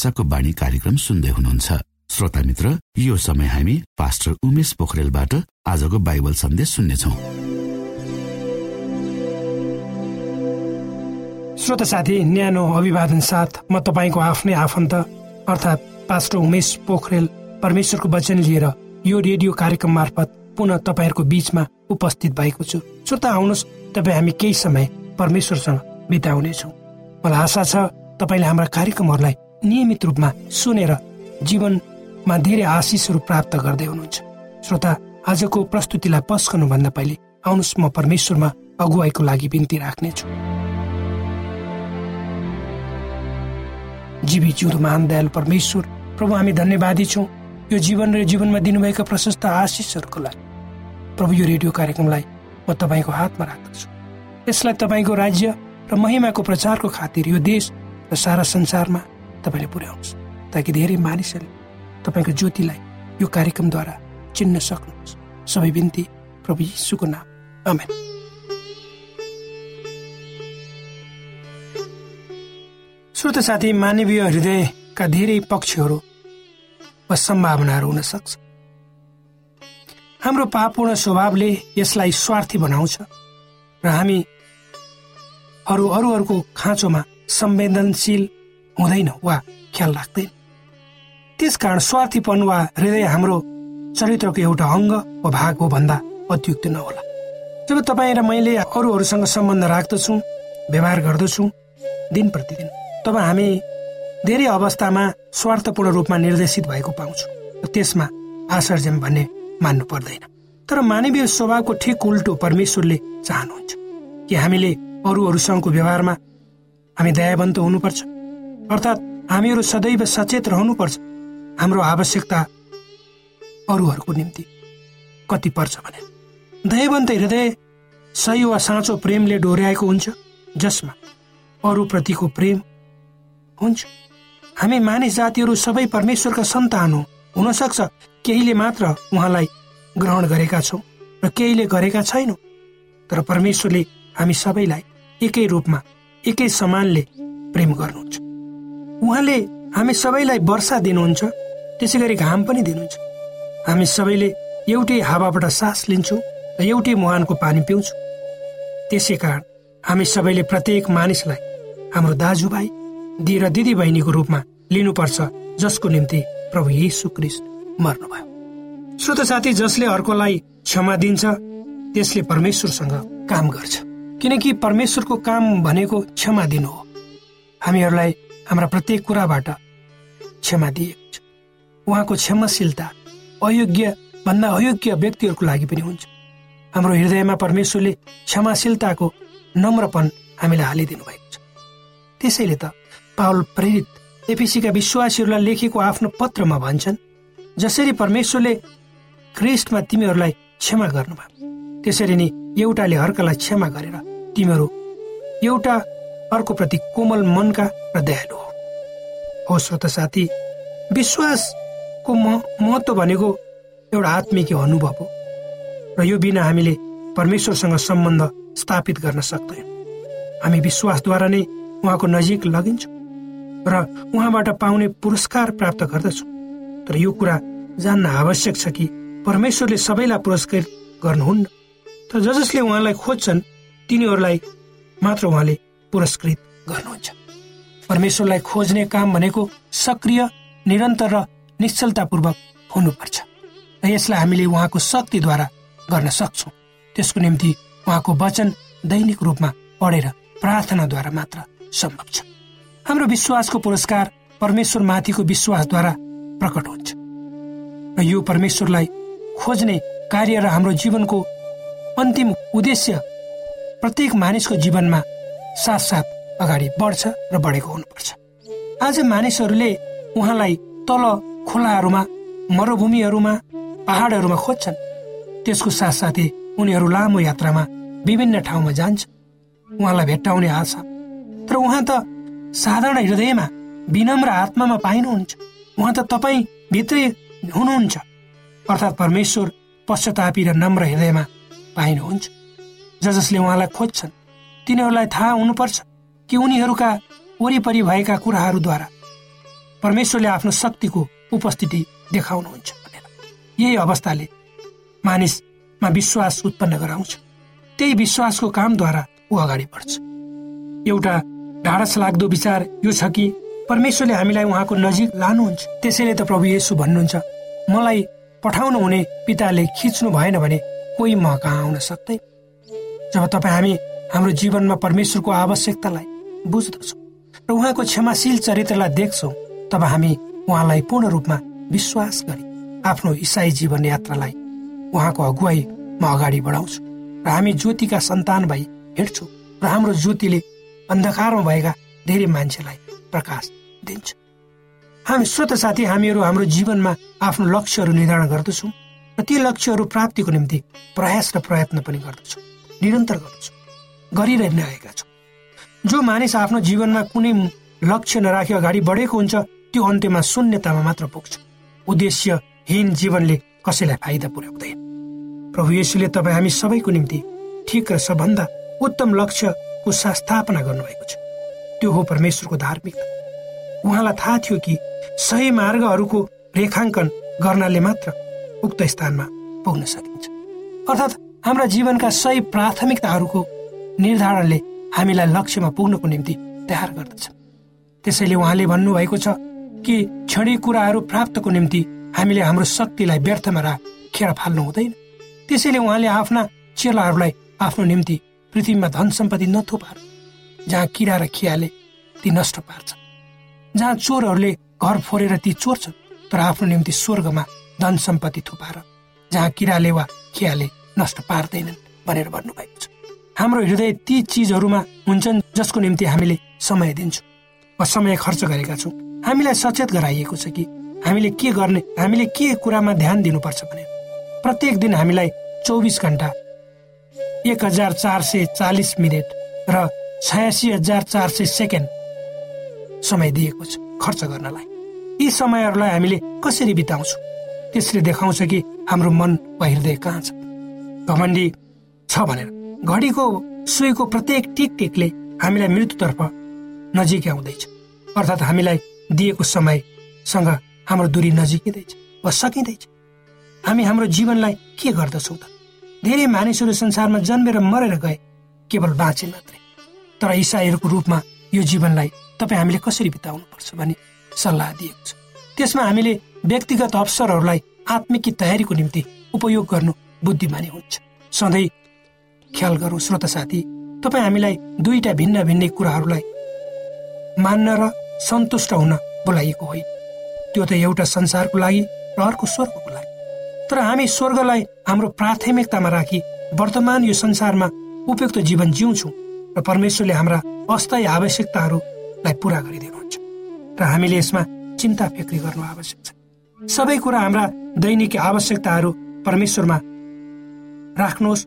आशाको बाणी कार्यक्रम सुन्दै हुनुहुन्छ। श्रोता मित्र यो समय हामी पास्टर उमेश पोखरेलबाट आजको बाइबल सन्देश सुन्नेछौ। श्रोता साथी न्यानो अभिवादन साथ म तपाईँको आफ्नै आफन्त अर्थात् पास्टर उमेश पोखरेल परमेश्वरको वचन लिएर यो रेडियो कार्यक्रम मार्फत पुनः तपाईँहरूको बीचमा उपस्थित भएको छु। श्रोता आउनुहोस् तपाईँ हामी केही समय परमेश्वरसँग बिताउनेछौँ। मलाई आशा छ तपाईँले हाम्रा कार्यक्रमहरूलाई नियमित रूपमा सुनेर जीवनमा धेरै आशिषहरू प्राप्त गर्दै हुनुहुन्छ। श्रोता आजको प्रस्तुतिलाई पस्कनुभन्दा पहिले आउनुहोस् म परमेश्वरमा अगुवाईको लागि बिन्ती राख्नेछु। जीवी जिउँदो महान दयाल परमेश्वर प्रभु हामी धन्यवादी छौँ। यो जीवन र जीवनमा दिनुभएका प्रशस्त आशिषहरूको लागि। प्रभु यो रेडियो कार्यक्रमलाई म तपाईँको हातमा राख्दछु। यसलाई तपाईँको राज्य र महिमाको प्रचारको खातिर यो देश र सारा संसारमा तपाईँले पुर्याउनुहोस्। ताकि धेरै मानिसहरूले तपाईँको ज्योतिलाई यो कार्यक्रमद्वारा चिन्न सक्नुहोस्। सबै बिन्ती प्रभु यीशुको नाम। आमेन। श्रोत साथी मानवीय हृदयका धेरै पक्षहरू वा सम्भावनाहरू हुन सक्छ। हाम्रो पापूर्ण स्वभावले यसलाई स्वार्थी बनाउँछ र हामी अरू अरूहरूको खाँचोमा संवेदनशील हुँदैन वा ख्याल राख्दैन। त्यसकारण स्वार्थीपन वा हृदय हाम्रो चरित्रको एउटा अङ्ग वा भाग हो भन्दा अत्युक्त नहोला। जब तपाईँ र मैले अरूहरूसँग सम्बन्ध राख्दछु व्यवहार गर्दछु दिन प्रतिदिन तब हामी धेरै अवस्थामा स्वार्थपूर्ण रूपमा निर्देशित भएको पाउँछौँ त्यसमा आश्चर्य भन्ने मान्नु पर्दैन। तर मानवीय स्वभावको ठिक उल्टो परमेश्वरले चाहनुहुन्छ कि हामीले अरूहरूसँगको व्यवहारमा हामी दयावन्त हुनुपर्छ। अर्थात् हामीहरू सदैव सचेत रहनुपर्छ। हाम्रो आवश्यकता अरूहरूको निम्ति कति पर्छ भने। दयावन्त हृदय सही वा साँचो प्रेमले डोर्याएको हुन्छ जसमा अरूप्रतिको प्रेम हुन्छ। हामी मानिस जातिहरू सबै परमेश्वरका सन्तान हो हुनसक्छ। केहीले मात्र उहाँलाई ग्रहण गरेका छौँ र केहीले गरेका छैनौँ। तर परमेश्वरले हामी सबैलाई एकै रूपमा एकै समानले प्रेम गर्नुहुन्छ। उहाँले हामी सबैलाई वर्षा दिनुहुन्छ त्यसै गरी घाम पनि दिनुहुन्छ। हामी सबैले एउटै हावाबाट सास लिन्छौँ र एउटै मुहानको पानी पिउँछौँ। त्यसै कारण हामी सबैले प्रत्येक मानिसलाई हाम्रो दाजुभाइ दि र दिदी बहिनीको रूपमा लिनुपर्छ जसको निम्ति प्रभु यीशु क्रिस्ट मर्नुभयो। श्रोत साथी जसले अर्कोलाई क्षमा दिन्छ त्यसले परमेश्वरसँग काम गर्छ। किनकि परमेश्वरको काम भनेको क्षमा दिनु हो। हामीहरूलाई हाम्रा प्रत्येक कुराबाट क्षमा दिएको छ उहाँको क्षमाशीलता अयोग्य भन्दा अयोग्य व्यक्तिहरूको लागि पनि हुन्छ। हाम्रो हृदयमा परमेश्वरले क्षमाशीलताको नम्रपन हामीलाई हालिदिनु भएको छ। त्यसैले त पावल प्रेरित एपिसीका विश्वासीहरूलाई लेखेको आफ्नो पत्रमा भन्छन् जसरी परमेश्वरले ख्रिस्टमा तिमीहरूलाई क्षमा गर्नुभयो। त्यसरी नै एउटाले अर्कालाई क्षमा गरेर तिमीहरू एउटा अर्को प्रति कोमल मनका र दयालु हो। श्रोत साथी विश्वासको महत्व भनेको एउटा आत्मिक अनुभव हो र यो बिना हामीले परमेश्वरसँग सम्बन्ध स्थापित गर्न सक्दैन। हामी विश्वासद्वारा नै उहाँको नजिक लगिन्छौँ र उहाँबाट पाउने पुरस्कार प्राप्त गर्दछौँ। तर यो कुरा जान्न आवश्यक छ कि परमेश्वरले सबैलाई पुरस्कृत गर्नुहुन्न। तर ज जसले उहाँलाई खोज्छन् तिनीहरूलाई मात्र उहाँले पुरस्कृत गर्नुहुन्छ। परमेश्वरलाई खोज्ने काम भनेको सक्रिय निरन्तर र निश्चलतापूर्वक हुनुपर्छ। र यसलाई हामीले उहाँको शक्तिद्वारा गर्न सक्छौँ। त्यसको निम्ति उहाँको वचन दैनिक रूपमा पढेर प्रार्थनाद्वारा मात्र सम्भव छ। हाम्रो विश्वासको पुरस्कार परमेश्वर माथिको विश्वासद्वारा प्रकट हुन्छ। र यो परमेश्वरलाई खोज्ने कार्य र हाम्रो जीवनको अन्तिम उद्देश्य प्रत्येक मानिसको जीवनमा साथसाथ अगाडि बढ्छ र बढेको हुनुपर्छ। आज मानिसहरूले उहाँलाई तल खोलाहरूमा मरुभूमिहरूमा पहाडहरूमा खोज्छन्। त्यसको साथसाथै उनीहरू लामो यात्रामा विभिन्न ठाउँमा जान्छ। उहाँलाई भेट्टाउने आशा। तर उहाँ त साधारण हृदयमा विनम्र आत्मामा पाइनुहुन्छ। उहाँ त तपाईँ भित्रै हुनुहुन्छ। अर्थात् परमेश्वर पश्चातापी र नम्र हृदयमा पाइनुहुन्छ। ज जसले उहाँलाई खोज्छन्। तिनीहरूलाई थाहा हुनुपर्छ कि उनीहरूका वरिपरि भएका कुराहरूद्वारा परमेश्वरले आफ्नो शक्तिको उपस्थिति देखाउनुहुन्छ भनेर। यही अवस्थाले मानिसमा विश्वास उत्पन्न गराउँछ। त्यही विश्वासको कामद्वारा ऊ अगाडि बढ्छ। एउटा ढाडस लाग्दो विचार यो छ कि परमेश्वरले हामीलाई उहाँको नजिक लानुहुन्छ। त्यसैले त प्रभु येसु भन्नुहुन्छ मलाई पठाउनु हुने पिताले खिच्नु भएन भने कोही म कहाँ आउन सक्दैन? जब तपाईँ हामी हाम्रो जीवनमा परमेश्वरको आवश्यकतालाई बुझ्दछौँ र उहाँको क्षमाशील चरित्रलाई देख्छौँ तब हामी उहाँलाई पूर्ण रूपमा विश्वास गरी आफ्नो इसाई जीवन यात्रालाई उहाँको अगुवाईमा अगाडि बढाउँछु र हामी ज्योतिका सन्तान भई हिँड्छौँ र हाम्रो ज्योतिले अन्धकारमा भएका धेरै मान्छेलाई प्रकाश दिन्छ। हामी स्वत साथी हामीहरू हाम्रो जीवनमा आफ्नो लक्ष्यहरू निर्धारण गर्दछौँ र ती लक्ष्यहरू प्राप्तिको निम्ति प्रयास र प्रयत्न पनि गर्दछौँ निरन्तर गर्दछौँ। गरिरहेका छौँ जो मानिस आफ्नो जीवनमा कुनै लक्ष्य नराखी अगाडि बढेको हुन्छ त्यो अन्त्यमा शून्यतामा मात्र पुग्छ। उद्देश्यहीन जीवनले कसैलाई फाइदा पुर्याउँदैन। प्रभु येसुले तपाईँ हामी सबैको निम्ति ठिक र सबभन्दा उत्तम लक्ष्यको स्थापना गर्नुभएको छ। त्यो हो परमेश्वरको धार्मिकता। उहाँलाई थाहा थियो कि सही मार्गहरूको रेखाङ्कन गर्नाले मात्र उक्त स्थानमा पुग्न सकिन्छ। अर्थात् हाम्रा जीवनका सही प्राथमिकताहरूको निर्धारणले हामीलाई लक्ष्यमा पुग्नको निम्ति तयार गर्दछ। त्यसैले उहाँले भन्नुभएको छ कि क्षणिक कुराहरू प्राप्तको निम्ति हामीले हाम्रो शक्तिलाई व्यर्थमा राखेर फाल्नु हुँदैन। त्यसैले उहाँले आफ्ना चेलाहरूलाई आफ्नो निम्ति पृथ्वीमा धन सम्पत्ति नथुपार जहाँ किरा र खियाले ती नष्ट पार्छ जहाँ चोरहरूले घर फोरेर ती चोर्छन् तर आफ्नो निम्ति स्वर्गमा धन सम्पत्ति थुपार जहाँ किराले वा खियाले नष्ट पार्दैनन् भनेर भन्नुभएको हाम्रो हृदय ती चिजहरूमा हुन्छन् जसको निम्ति हामीले समय दिन्छौँ वा समय खर्च गरेका छौँ। हामीलाई सचेत गराइएको छ कि हामीले के गर्ने हामीले के कुरामा ध्यान दिनुपर्छ भने प्रत्येक दिन हामीलाई चौबिस घन्टा एक हजार चार सय चालिस मिनट र छयासी हजार चार सय सेकेन्ड समय दिएको छ खर्च गर्नलाई। यी समयहरूलाई हामीले कसरी बिताउँछौँ? त्यसले देखाउँछ कि हाम्रो मन वा हृदय कहाँ छ? घमण्डी छ भनेर। घडीको सुईको प्रत्येक टिक टिकले हामीलाई मृत्युतर्फ नजिक आउँदैछ। अर्थात् हामीलाई दिएको समयसँग हाम्रो दूरी नजिकिँदैछ वा सकिँदैछ। हामी हाम्रो जीवनलाई के गर्दछौँ त? धेरै मानिसहरू संसारमा जन्मेर मरेर गए केवल बाँचे मात्रै। तर इसाईहरूको रूपमा यो जीवनलाई तपाईँ हामीले कसरी बिताउनु पर्छ भनी सल्लाह दिएको छ। त्यसमा हामीले व्यक्तिगत अवसरहरूलाई आत्मिक तयारीको निम्ति उपयोग गर्नु बुद्धिमानी हुन्छ। सधैँ ख्याल गरौँ श्रोत साथी। तपाईँ हामीलाई दुईटा भिन्न भिन्न कुराहरूलाई मान्न र सन्तुष्ट हुन बोलाइएको होइन त्यो त एउटा संसारको लागि र अर्को स्वर्गको लागि। तर हामी स्वर्गलाई हाम्रो प्राथमिकतामा राखी वर्तमान यो संसारमा उपयुक्त जीवन जिउँछौँ र परमेश्वरले हाम्रा अस्थायी आवश्यकताहरूलाई पुरा गरिदिनुहुन्छ र हामीले यसमा चिन्ता फिक्री गर्नु आवश्यक छ। सबै कुरा हाम्रा दैनिक आवश्यकताहरू परमेश्वरमा राख्नुहोस्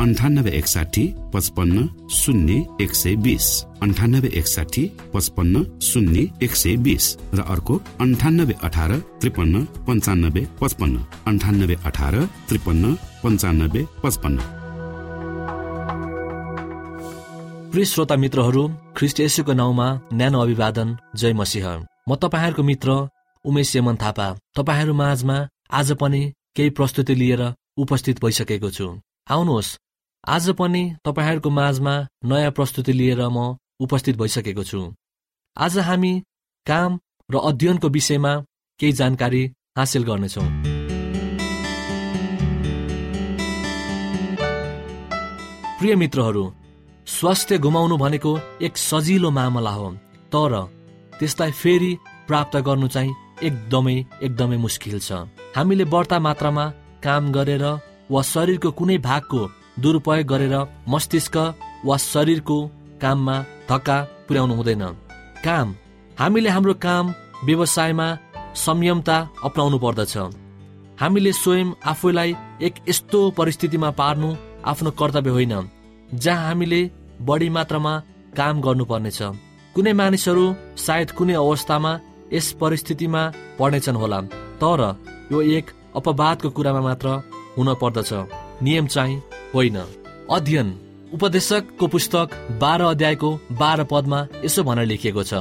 अन्ठानब्बे एकसाठी पचपन्न शून्य एक सय बिस अन्ठानब्बे एकसाठी पचपन्न शून्य एक सय बिस र अर्को अन्ठानब्बे अठार त्रिपन्न पन्चानब्बे पचपन्न. अन्ठानब्बे अठार त्रिपन्न पन्चानब्बे पचपन्न. प्रिय श्रोता मित्रहरू ख्रिस्ट यसुको नाउँमा न्यानो अभिवादन जय मसिंह। म तपाईँहरूको मित्र उमेश यमन थापा। तपाईँहरू माझमा आज पनि केही प्रस्तुति लिएर उपस्थित भइसकेको छु। आउनुहोस्। आज पनि तपाईँहरूको माझमा नयाँ प्रस्तुति लिएर म उपस्थित भइसकेको छु। आज हामी काम र अध्ययनको विषयमा केही जानकारी हासिल गर्नेछौँ। प्रिय मित्रहरू स्वास्थ्य गुमाउनु भनेको एक सजिलो मामला हो तर त्यसलाई फेरि प्राप्त गर्नु चाहिँ एकदमै एकदमै मुस्किल छ। हामीले बढ्ता मात्रामा काम गरेर वा शरीरको कुनै भागको दुरुपयोग गरेर मस्तिष्क वा शरीरको काममा धक्का पुर्याउनु हुँदैन। काम हामीले हाम्रो काम व्यवसायमा संयमता अप्नाउनु पर्दछ। हामीले स्वयं आफूलाई एक यस्तो परिस्थितिमा पार्नु आफ्नो कर्तव्य होइन जहाँ हामीले बढी मात्रामा काम गर्नुपर्नेछ। कुनै मानिसहरू सायद कुनै अवस्थामा यस परिस्थितिमा पर्नेछन् होला तर यो एक अपवादको कुरामा मात्र हुन पर्दछ। नियम चाहिँ होइन। अध्ययन उपदेशकको पुस्तक बाह्र अध्यायको बाह्र पदमा यसो भनेर लेखिएको छ।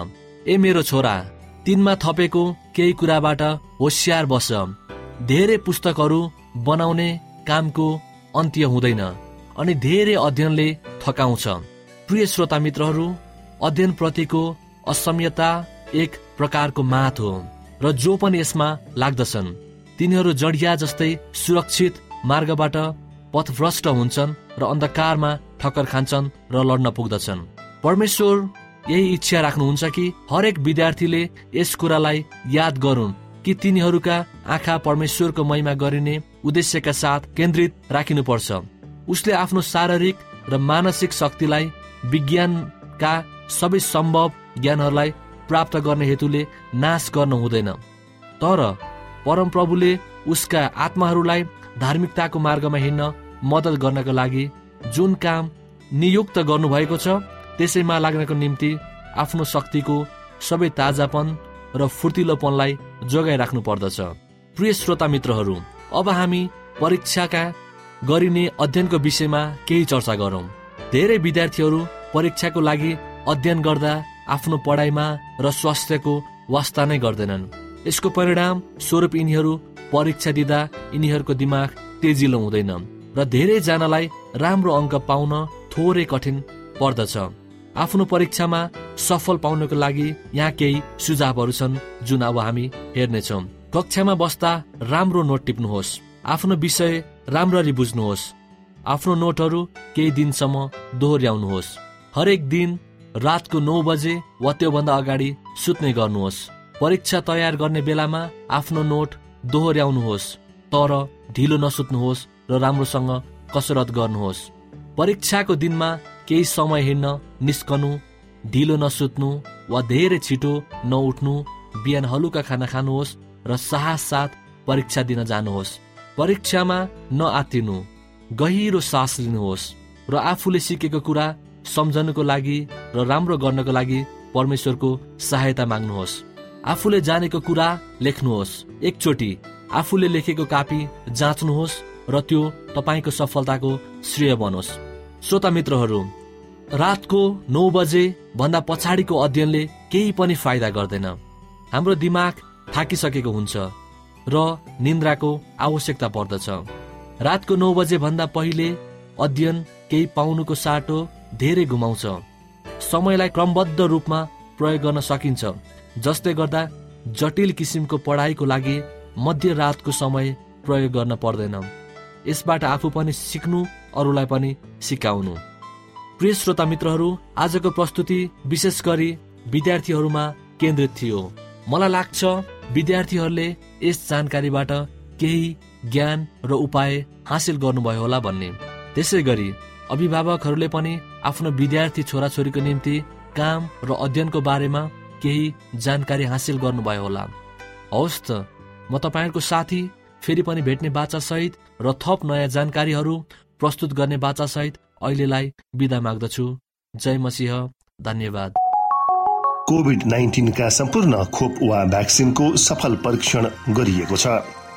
ए मेरो छोरा तिनमा थपेको केही कुराबाट होसियार बस। धेरै पुस्तकहरू बनाउने कामको अन्त्य हुँदैन अनि धेरै अध्ययनले थकाउँछ। प्रिय श्रोता मित्रहरू अध्ययन प्रतिको असम्यता एक प्रकारको मात हो र जो पनि यसमा लाग्दछन्। तिनीहरू जडिया जस्तै सुरक्षित मार्गबाट पथभ्रष्ट हुन्छन् र अन्धकारमा ठक्कर खान्छन् र लड्न पुग्दछन्। परमेश्वर यही इच्छा राख्नुहुन्छ कि हरेक विद्यार्थीले यस कुरालाई याद गरून् कि तिनीहरूका आँखा परमेश्वरको महिमा गरिने उद्देश्यका साथ केन्द्रित राखिनुपर्छ। उसले आफ्नो शारीरिक र मानसिक शक्तिलाई विज्ञानका सबै सम्भव ज्ञानहरूलाई प्राप्त गर्ने हेतुले नाश गर्न हुँदैन। तर परमप्रभुले उसका आत्माहरूलाई धार्मिकताको मार्गमा हिँड्न मद्दत गर्नको लागि जुन काम नियुक्त गर्नुभएको छ त्यसैमा लाग्नको निम्ति आफ्नो शक्तिको सबै ताजापन र फुर्तिलोपनलाई जोगाइराख्नु पर्दछ प्रिय श्रोता मित्रहरू अब हामी परीक्षाका गरिने अध्ययनको विषयमा केही चर्चा गरौँ। धेरै विद्यार्थीहरू परीक्षाको लागि अध्ययन गर्दा आफ्नो पढाइमा र स्वास्थ्यको वास्ता नै गर्दैनन्। यसको परिणाम स्वरूप यिनीहरू परीक्षा दिँदा यिनीहरूको दिमाग तेजिलो हुँदैन र धेरैजनालाई राम्रो अङ्क पाउन थोरै कठिन पर्दछ। आफ्नो परीक्षामा सफल पाउनको लागि यहाँ केही सुझावहरू छन् जुन अब हामी हेर्नेछौँ। कक्षामा बस्दा राम्रो नोट टिप्नुहोस्। आफ्नो विषय राम्ररी बुझ्नुहोस्। आफ्नो नोटहरू केही दिनसम्म दोहोऱ्याउनुहोस्। हरेक दिन रातको नौ बजे वा त्योभन्दा अगाडि सुत्ने गर्नुहोस्। परीक्षा तयार गर्ने बेलामा आफ्नो नोट दोहोऱ्याउनुहोस् तर ढिलो नसुत्नुहोस् र राम्रोसँग कसरत गर्नुहोस्। परीक्षाको दिनमा केही समय हिँड्न निस्कनु ढिलो नसुत्नु वा धेरै छिटो नउठ्नु बिहान हलुका खाना खानुहोस् र साहस साथ परीक्षा दिन जानुहोस्। परीक्षामा नआतिनु गहिरो सास लिनुहोस् र आफूले सिकेको कुरा सम्झनुको लागि र राम्रो गर्नको लागि परमेश्वरको सहायता माग्नुहोस्। आफूले जानेको कुरा लेख्नुहोस्। एकचोटि आफूले लेखेको कापी जाँच्नुहोस् र त्यो तपाईँको सफलताको श्रेय बनोस्। श्रोता मित्रहरू रातको नौ बजे भन्दा पछाडिको अध्ययनले केही पनि फाइदा गर्दैन। हाम्रो दिमाग थाकिसकेको हुन्छ र निन्द्राको आवश्यकता पर्दछ। रातको नौ बजे भन्दा पहिले अध्ययन केही पाउनुको साटो धेरै गुमाउँछ। समयलाई क्रमबद्ध रूपमा प्रयोग गर्न सकिन्छ। जसले गर्दा जटिल किसिमको पढाइको लागि मध्यरातको समय प्रयोग गर्न पर्दैन। यसबाट आफू पनि सिक्नु अरूलाई पनि सिकाउनु। प्रिय श्रोता मित्रहरू आजको प्रस्तुति विशेष गरी विद्यार्थीहरूमा केन्द्रित थियो। मलाई लाग्छ विद्यार्थीहरूले यस जानकारीबाट केही ज्ञान र उपाय हासिल गर्नुभयो होला भन्ने। त्यसै गरी अभिभावकहरूले पनि आफ्नो विद्यार्थी छोराछोरीको निम्ति काम र अध्ययनको बारेमा केही जानकारी हासिल गर्नुभयो होला। हवस् त म तपाईँहरूको साथी फेरि पनि भेट्ने बाचा सहित र थप नयाँ जानकारीहरू प्रस्तुत गर्ने बाचासहित अहिलेलाई बिदा माग्दछु। जय मसिंह धन्यवाद। कोभिड नाइन्टिनका सम्पूर्ण खोप वा भ्याक्सिनको सफल परीक्षण गरिएको छ।